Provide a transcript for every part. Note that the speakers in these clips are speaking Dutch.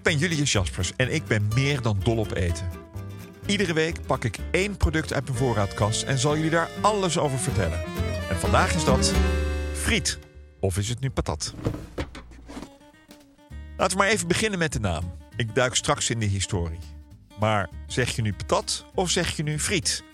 Ik ben Julius Jaspers en ik ben meer dan dol op eten. Iedere week pak ik één product uit mijn voorraadkast en zal jullie daar alles over vertellen. En vandaag is dat friet. Of is het nu patat? Laten we maar even beginnen met de naam. Ik duik straks in de historie. Maar zeg je nu patat of zeg je nu friet?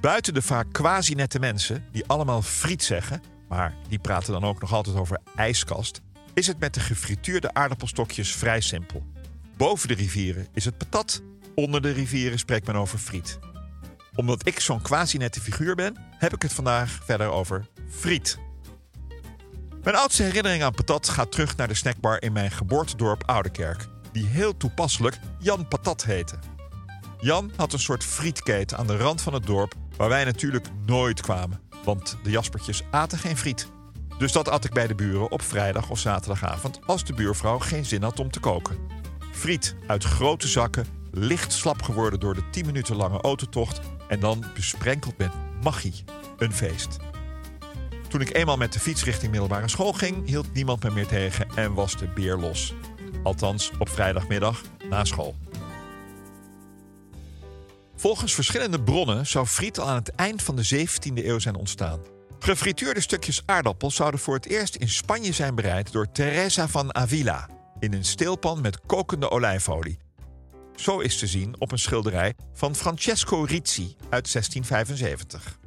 Buiten de vaak quasi-nette mensen die allemaal friet zeggen, maar die praten dan ook nog altijd over ijskast, is het met de gefrituurde aardappelstokjes vrij simpel. Boven de rivieren is het patat, onder de rivieren spreekt men over friet. Omdat ik zo'n quasi-nette figuur ben, heb ik het vandaag verder over friet. Mijn oudste herinnering aan patat gaat terug naar de snackbar in mijn geboortedorp Oudekerk, die heel toepasselijk Jan Patat heette. Jan had een soort frietketen aan de rand van het dorp waar wij natuurlijk nooit kwamen, want de Jaspertjes aten geen friet. Dus dat at ik bij de buren op vrijdag of zaterdagavond als de buurvrouw geen zin had om te koken. Friet uit grote zakken, licht slap geworden door de 10 minuten lange autotocht en dan besprenkeld met magie. Een feest. Toen ik eenmaal met de fiets richting middelbare school ging, hield niemand me meer tegen en was de beer los. Althans, op vrijdagmiddag na school. Volgens verschillende bronnen zou friet al aan het eind van de 17e eeuw zijn ontstaan. Gefrituurde stukjes aardappel zouden voor het eerst in Spanje zijn bereid door Teresa van Avila in een steelpan met kokende olijfolie. Zo is te zien op een schilderij van Francesco Rizzi uit 1675.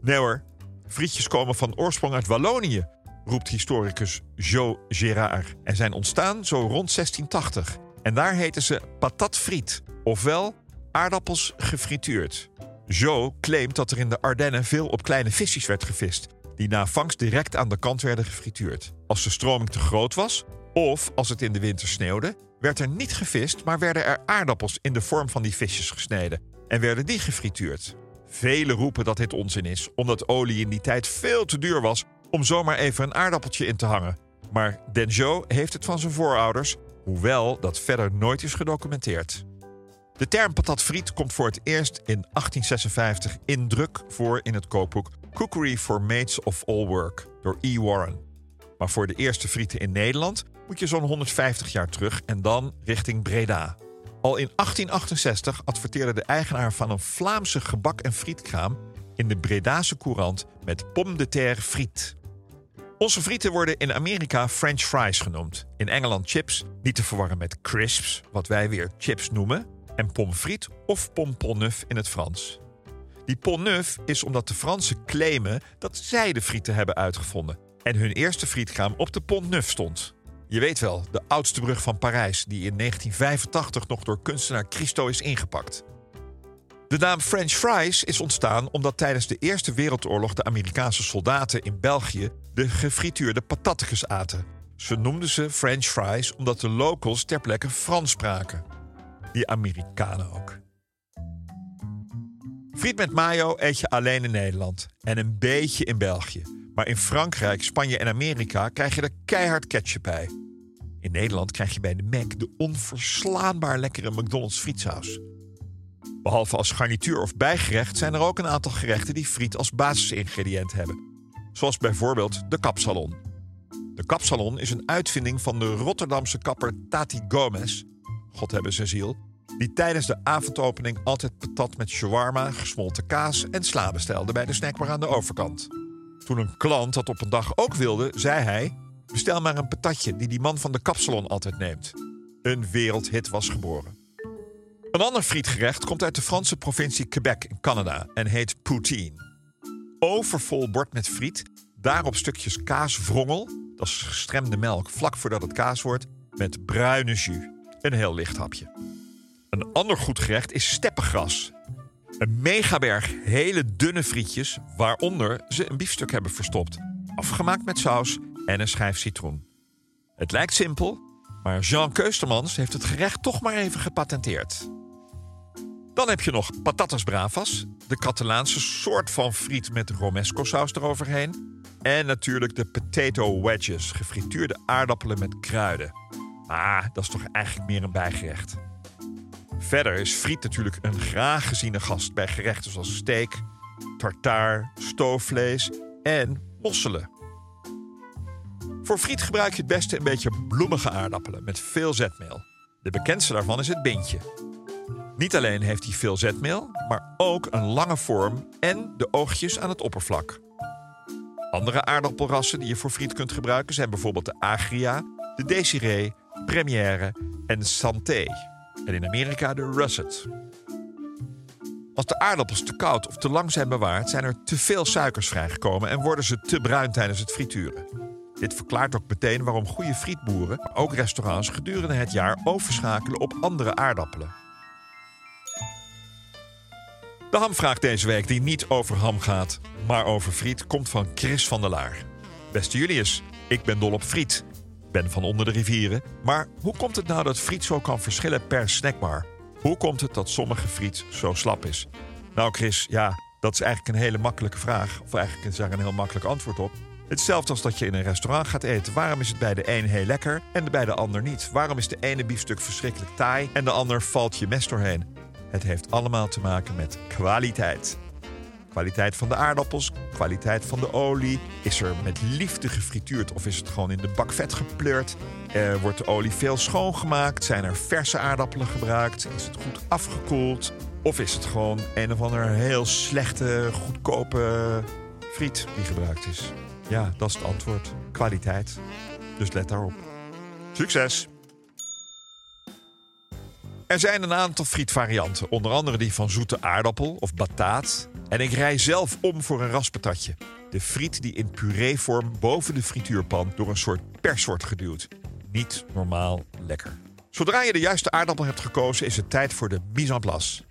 Nee hoor, frietjes komen van oorsprong uit Wallonië, roept historicus Jo Gérard, en zijn ontstaan zo rond 1680. En daar heten ze patat friet, ofwel aardappels gefrituurd. Jo claimt dat er in de Ardennen veel op kleine visjes werd gevist, die na vangst direct aan de kant werden gefrituurd. Als de stroming te groot was, of als het in de winter sneeuwde, werd er niet gevist, maar werden er aardappels in de vorm van die visjes gesneden en werden die gefrituurd. Velen roepen dat dit onzin is, omdat olie in die tijd veel te duur was om zomaar even een aardappeltje in te hangen. Maar Denjo heeft het van zijn voorouders, hoewel dat verder nooit is gedocumenteerd. De term patat friet komt voor het eerst in 1856 in druk voor in het kookboek Cookery for Maids of All Work door E. Warren. Maar voor de eerste frieten in Nederland moet je zo'n 150 jaar terug en dan richting Breda. Al in 1868 adverteerde de eigenaar van een Vlaamse gebak- en frietkraam in de Bredase Courant met pomme de terre friet. Onze frieten worden in Amerika French fries genoemd. In Engeland chips, niet te verwarren met crisps, wat wij weer chips noemen. En pommes frites of pomponnef in het Frans. Die pont-neuf is omdat de Fransen claimen dat zij de frieten hebben uitgevonden. En hun eerste frietkraam op de Pont-Neuf stond. Je weet wel, de oudste brug van Parijs, die in 1985 nog door kunstenaar Christo is ingepakt. De naam French fries is ontstaan omdat tijdens de Eerste Wereldoorlog de Amerikaanse soldaten in België de gefrituurde patatjes aten. Ze noemden ze French fries omdat de locals ter plekke Frans spraken. Die Amerikanen ook. Friet met mayo eet je alleen in Nederland en een beetje in België. Maar in Frankrijk, Spanje en Amerika krijg je er keihard ketchup bij. In Nederland krijg je bij de Mac de onverslaanbaar lekkere McDonald's frietsaus. Behalve als garnituur of bijgerecht zijn er ook een aantal gerechten die friet als basisingrediënt hebben. Zoals bijvoorbeeld de kapsalon. De kapsalon is een uitvinding van de Rotterdamse kapper Tati Gomez, God hebben zijn ziel, die tijdens de avondopening altijd patat met shawarma, gesmolten kaas en sla bestelde bij de snackbar aan de overkant. Toen een klant dat op een dag ook wilde, zei hij: Bestel maar een patatje die die man van de kapsalon altijd neemt. Een wereldhit was geboren. Een ander frietgerecht komt uit de Franse provincie Quebec in Canada en heet poutine. Overvol bord met friet, daarop stukjes kaaswrongel, dat is gestremde melk vlak voordat het kaas wordt, met bruine jus. Een heel licht hapje. Een ander goed gerecht is steppengras. Een megaberg hele dunne frietjes waaronder ze een biefstuk hebben verstopt. Afgemaakt met saus en een schijf citroen. Het lijkt simpel, maar Jean Keustermans heeft het gerecht toch maar even gepatenteerd. Dan heb je nog patatas bravas, de Catalaanse soort van friet met romesco-saus eroverheen. En natuurlijk de potato wedges, gefrituurde aardappelen met kruiden. Ah, dat is toch eigenlijk meer een bijgerecht. Verder is friet natuurlijk een graag geziene gast bij gerechten zoals steak, tartaar, stoofvlees en mosselen. Voor friet gebruik je het beste een beetje bloemige aardappelen met veel zetmeel. De bekendste daarvan is het bintje. Niet alleen heeft hij veel zetmeel, maar ook een lange vorm en de oogjes aan het oppervlak. Andere aardappelrassen die je voor friet kunt gebruiken zijn bijvoorbeeld de Agria, de Desiree, Première en Santé. En in Amerika de Russet. Als de aardappels te koud of te lang zijn bewaard, zijn er te veel suikers vrijgekomen en worden ze te bruin tijdens het frituren. Dit verklaart ook meteen waarom goede frietboeren, maar ook restaurants gedurende het jaar overschakelen op andere aardappelen. De hamvraag deze week, die niet over ham gaat, maar over friet, komt van Chris van der Laar. Beste Julius, ik ben dol op friet. Ben van onder de rivieren. Maar hoe komt het nou dat friet zo kan verschillen per snackbar? Hoe komt het dat sommige friet zo slap is? Nou, Chris, ja, dat is eigenlijk een hele makkelijke vraag. Of eigenlijk is daar een heel makkelijk antwoord op. Hetzelfde als dat je in een restaurant gaat eten. Waarom is het bij de een heel lekker en bij de ander niet? Waarom is de ene biefstuk verschrikkelijk taai en de ander valt je mes doorheen? Het heeft allemaal te maken met kwaliteit. Kwaliteit van de aardappels, kwaliteit van de olie. Is er met liefde gefrituurd of is het gewoon in de bak vet gepleurd? Er wordt de olie veel schoongemaakt? Zijn er verse aardappelen gebruikt? Is het goed afgekoeld? Of is het gewoon een of ander heel slechte, goedkope friet die gebruikt is? Ja, dat is het antwoord. Kwaliteit. Dus let daarop. Succes! Er zijn een aantal frietvarianten, onder andere die van zoete aardappel of bataat. En ik rij zelf om voor een raspatatje. De friet die in pureevorm boven de frituurpan door een soort pers wordt geduwd. Niet normaal lekker. Zodra je de juiste aardappel hebt gekozen, is het tijd voor de mise en place.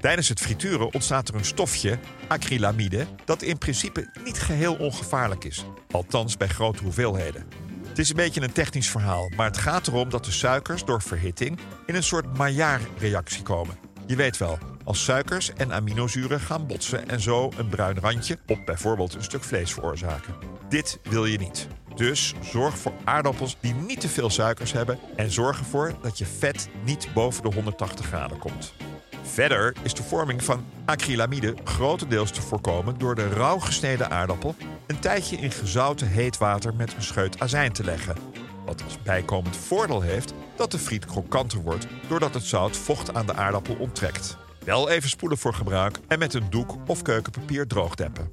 Tijdens het frituren ontstaat er een stofje, acrylamide, dat in principe niet geheel ongevaarlijk is. Althans bij grote hoeveelheden. Het is een beetje een technisch verhaal, maar het gaat erom dat de suikers door verhitting in een soort Maillard-reactie komen. Je weet wel, als suikers en aminozuren gaan botsen en zo een bruin randje op bijvoorbeeld een stuk vlees veroorzaken. Dit wil je niet. Dus zorg voor aardappels die niet te veel suikers hebben en zorg ervoor dat je vet niet boven de 180 graden komt. Verder is de vorming van acrylamide grotendeels te voorkomen door de rauw gesneden aardappel een tijdje in gezouten heet water met een scheut azijn te leggen. Wat als bijkomend voordeel heeft dat de friet krokanter wordt doordat het zout vocht aan de aardappel onttrekt. Wel even spoelen voor gebruik en met een doek of keukenpapier droogdeppen.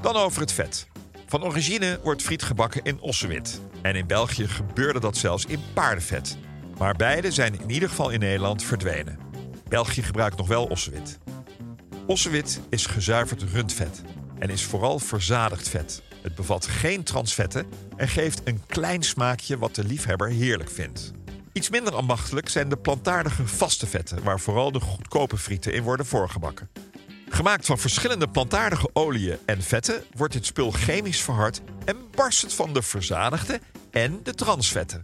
Dan over het vet. Van origine wordt friet gebakken in ossewit. En in België gebeurde dat zelfs in paardenvet. Maar beide zijn in ieder geval in Nederland verdwenen. België gebruikt nog wel ossewit. Ossewit is gezuiverd rundvet en is vooral verzadigd vet. Het bevat geen transvetten en geeft een klein smaakje wat de liefhebber heerlijk vindt. Iets minder ambachtelijk zijn de plantaardige vaste vetten, waar vooral de goedkope frieten in worden voorgebakken. Gemaakt van verschillende plantaardige oliën en vetten wordt dit spul chemisch verhard en barst het van de verzadigde en de transvetten.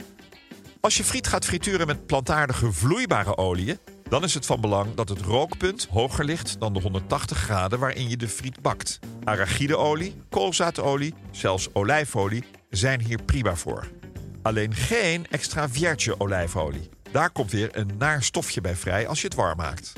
Als je friet gaat frituren met plantaardige vloeibare oliën, dan is het van belang dat het rookpunt hoger ligt dan de 180 graden waarin je de friet bakt. Arachideolie, koolzaadolie, zelfs olijfolie zijn hier prima voor. Alleen geen extra virgin olijfolie. Daar komt weer een naar stofje bij vrij als je het warm maakt.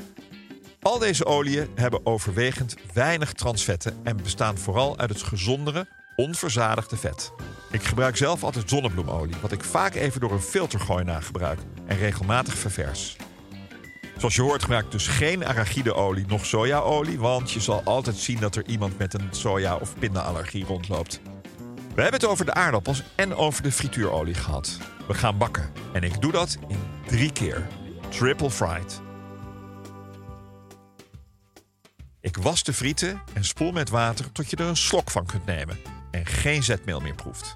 Al deze oliën hebben overwegend weinig transvetten en bestaan vooral uit het gezondere, onverzadigde vet. Ik gebruik zelf altijd zonnebloemolie, wat ik vaak even door een filter gooi na gebruik en regelmatig ververs. Zoals je hoort gebruik ik dus geen arachideolie noch sojaolie, want je zal altijd zien dat er iemand met een soja- of pindaallergie rondloopt. We hebben het over de aardappels en over de frituurolie gehad. We gaan bakken en ik doe dat in drie keer. Triple fried. Ik was de frieten en spoel met water tot je er een slok van kunt nemen en geen zetmeel meer proeft.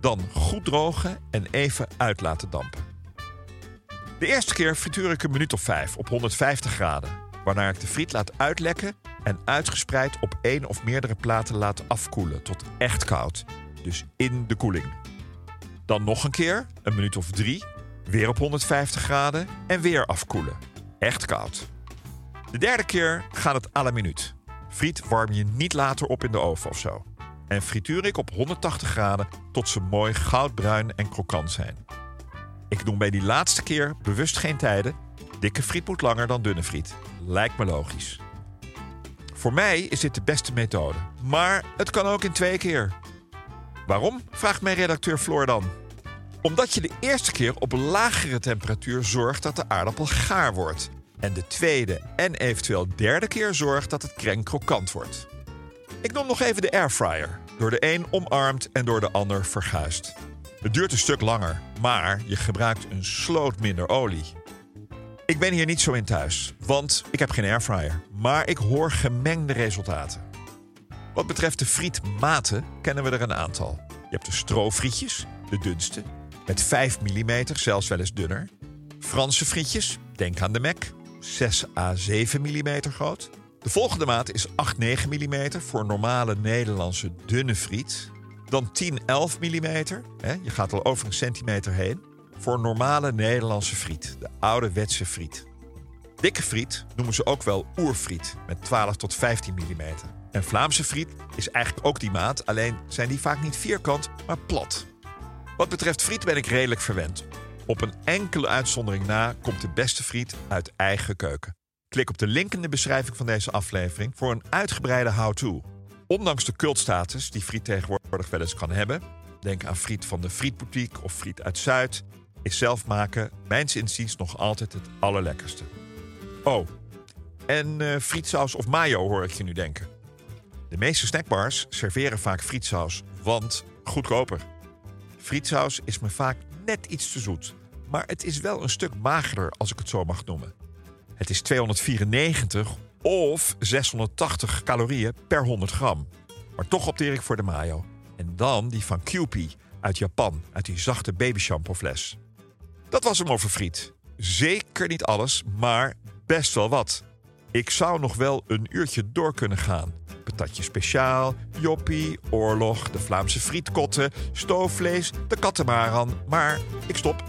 Dan goed drogen en even uit laten dampen. De eerste keer frituur ik een minuut of vijf op 150 graden, waarna ik de friet laat uitlekken en uitgespreid op één of meerdere platen laat afkoelen tot echt koud, dus in de koeling. Dan nog een keer, een minuut of drie, weer op 150 graden en weer afkoelen, echt koud. De derde keer gaat het à la minuut. Friet warm je niet later op in de oven of zo. En frituur ik op 180 graden tot ze mooi goudbruin en krokant zijn. Ik noem bij die laatste keer bewust geen tijden. Dikke friet moet langer dan dunne friet. Lijkt me logisch. Voor mij is dit de beste methode. Maar het kan ook in twee keer. Waarom? vraagt mijn redacteur Floor dan. Omdat je de eerste keer op lagere temperatuur zorgt dat de aardappel gaar wordt. En de tweede en eventueel derde keer zorgt dat het kreng krokant wordt. Ik noem nog even de airfryer. Door de een omarmd en door de ander verguist. Het duurt een stuk langer, maar je gebruikt een sloot minder olie. Ik ben hier niet zo in thuis, want ik heb geen airfryer. Maar ik hoor gemengde resultaten. Wat betreft de frietmaten kennen we er een aantal. Je hebt de stroofrietjes, de dunste, met 5 mm, zelfs wel eens dunner. Franse frietjes, denk aan de Mac, 6 à 7 mm groot. De volgende maat is 8-9 mm voor normale Nederlandse dunne friet. Dan 10-11 mm, hè, je gaat al over een centimeter heen, voor normale Nederlandse friet, de ouderwetse friet. Dikke friet noemen ze ook wel oerfriet, met 12 tot 15 mm. En Vlaamse friet is eigenlijk ook die maat, alleen zijn die vaak niet vierkant, maar plat. Wat betreft friet ben ik redelijk verwend. Op een enkele uitzondering na komt de beste friet uit eigen keuken. Klik op de link in de beschrijving van deze aflevering voor een uitgebreide how-to. Ondanks de cultstatus die friet tegenwoordig wel eens kan hebben, denk aan friet van de Frietboutique of friet uit Zuid, is zelf maken mijns inziens nog altijd het allerlekkerste. Oh, en uh, frietsaus of mayo hoor ik je nu denken. De meeste snackbars serveren vaak frietsaus, want goedkoper. Frietsaus is me vaak net iets te zoet, maar het is wel een stuk magerder als ik het zo mag noemen. Het is 294 of 680 calorieën per 100 gram. Maar toch opteer ik voor de mayo. En dan die van Kewpie uit Japan, uit die zachte babyshampoo fles. Dat was hem over friet. Zeker niet alles, maar best wel wat. Ik zou nog wel een uurtje door kunnen gaan. Patatje speciaal, joppie, oorlog, de Vlaamse frietkotten, stoofvlees, de katamaran. Maar ik stop.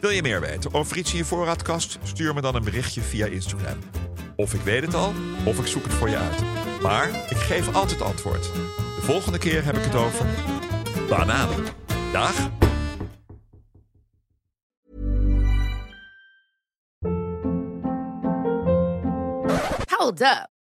Wil je meer weten over iets in je voorraadkast? Stuur me dan een berichtje via Instagram. Of ik weet het al, of ik zoek het voor je uit. Maar ik geef altijd antwoord. De volgende keer heb ik het over bananen. Dag! Hold up.